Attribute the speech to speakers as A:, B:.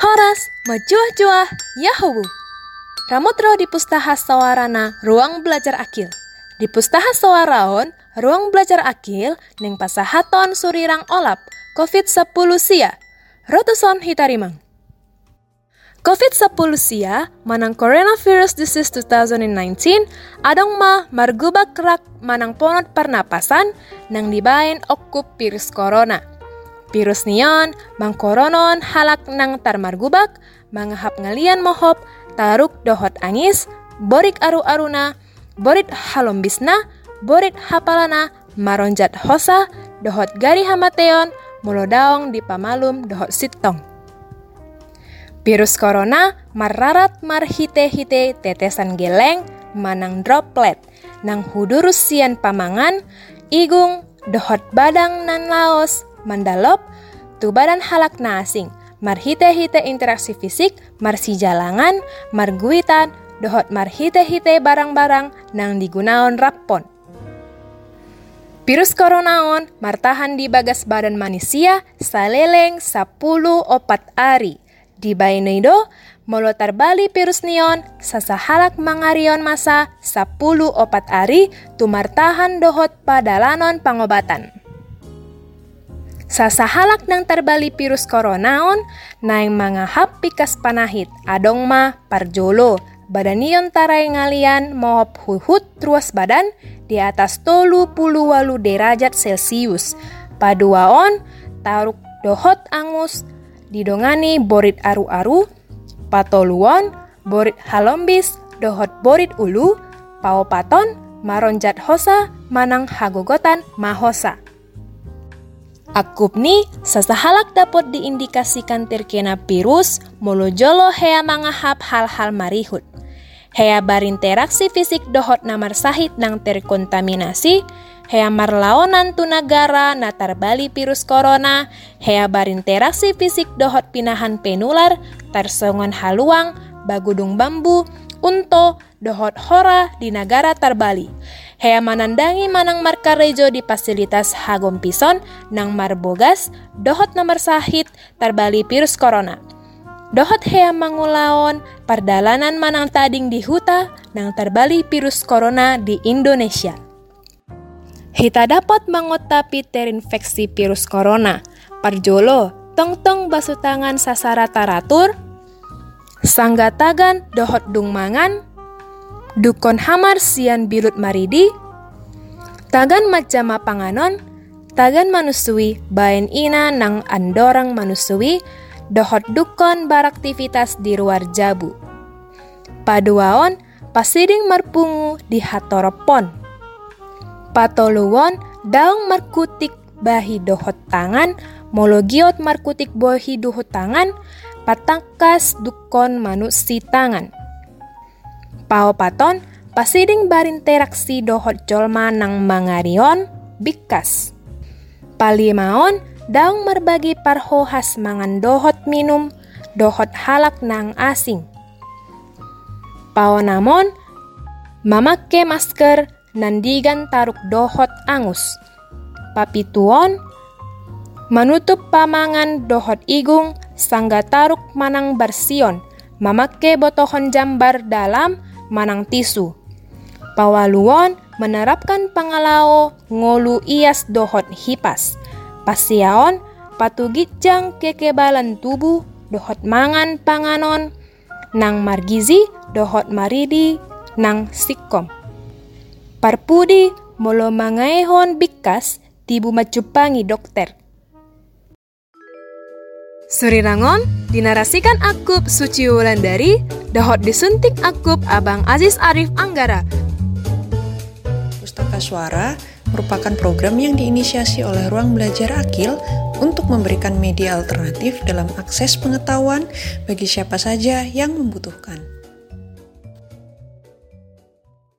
A: Horas, majuah-juah, Yahoo! Ramutro di Pustaha Sawarana, Ruang Belajar Akil. Di Pustaha Sawaraon, Ruang Belajar Akil, Ning Pasahaton Surirang Olap, COVID-10 Sia, Rotuson Hitarimang. COVID-10 sia manang coronavirus disease 2019 adong ma margubak rak manang ponot pernapasan nang dibain okup virus corona. Virus nion mang koronon halak nang tar margubak mangahap ngalian mohop taruk dohot angis borik aru-aruna borit halombisna borit hapalana maronjat hosa dohot gari hamateon mulodaong di pamalum dohot sitong. Virus corona mararat marhite-hite tetesan geleng manang droplet nang hudurus sian pamangan igung dohot badang nan laos mandalop tu badan halak na asing marhite-hite interaksi fisik marsi jalangan marguitan dohot marhite-hite barang-barang nang digunaon rapon Virus coronaon martahan di bagas badan manusia saleleng 10 opat ari di Baineido, molotar bali virus nion, sasahalak mangarion masa 10 opat ari tumartahan dohot padalanon pangobatan. Sasahalak nang terbali virus coronaon, naing mga pikas panahit, adong ma parjolo, badanion taray ngalian mohop huhut ruas badan di atas tolu puluh walu derajat Celcius. Paduaon, taruk dohot angus, didongani borit aru-aru, patoluan, borit halombis, dohot borit ulu, pao paton, maronjat hosa, manang hagogotan mahosa. Akup ni sasahalak dapat diindikasikan terkena virus molojolo hea mangahap hal-hal marihut. Hea berinteraksi fisik dohot namar sahit nang terkontaminasi, hea marlaonan tu negara natar bali virus corona, hea berinteraksi fisik dohot pinahan penular, tersongon haluang, bagudung bambu, unto, dohot hora di negara tarbali. Hea manandangi manang markarejo di fasilitas hagom pison nang marbogas dohot nomor sahit tarbali virus corona. Dohot hea mangulaon pardalanan manang tading di huta nang terbali virus corona di Indonesia. Hita dapat mengotapi terinfeksi virus corona. Parjolo, tong-tong basuh tangan sasara taratur, sanggatagan dohot dung mangan, dukon hamar sian bilut maridi, tagan macama panganon, tagan manusui bayan ina nang andorang manusui, dohot dukon baraktivitas di luar jabu. Paduaon, pasiding marpungu di hatoropon patoluwon daung markutik bahi dohot tangan mologiot markutik bahi dohot tangan patangkas dukon manusi tangan paopaton pasiding barinteraksi dohot jolma nang mangarion bikas. Palimaon daung merbagi parhohas mangan dohot minum dohot halak nang asing. Paonamon mamakke masker nandigan taruk dohot angus. Papituon, manutup pamangan dohot igung, sangga taruk manang barsion, mamakke botohon jambar dalam manang tisu. Pawaluon, menerapkan pangalao ngolu ias dohot hipas. Pasiaon, patugitjang kekebalan tubuh dohot mangan panganon, nang margizi dohot maridi nang sikom. Parpudi molo mangaehon bikas tibu macupangi dokter. Surirangon dinarasikan akup Suci Wulandari, dahot disuntik akup Abang Aziz Arif Anggara.
B: Pustaka Suara merupakan program yang diinisiasi oleh Ruang Belajar Akil untuk memberikan media alternatif dalam akses pengetahuan bagi siapa saja yang membutuhkan.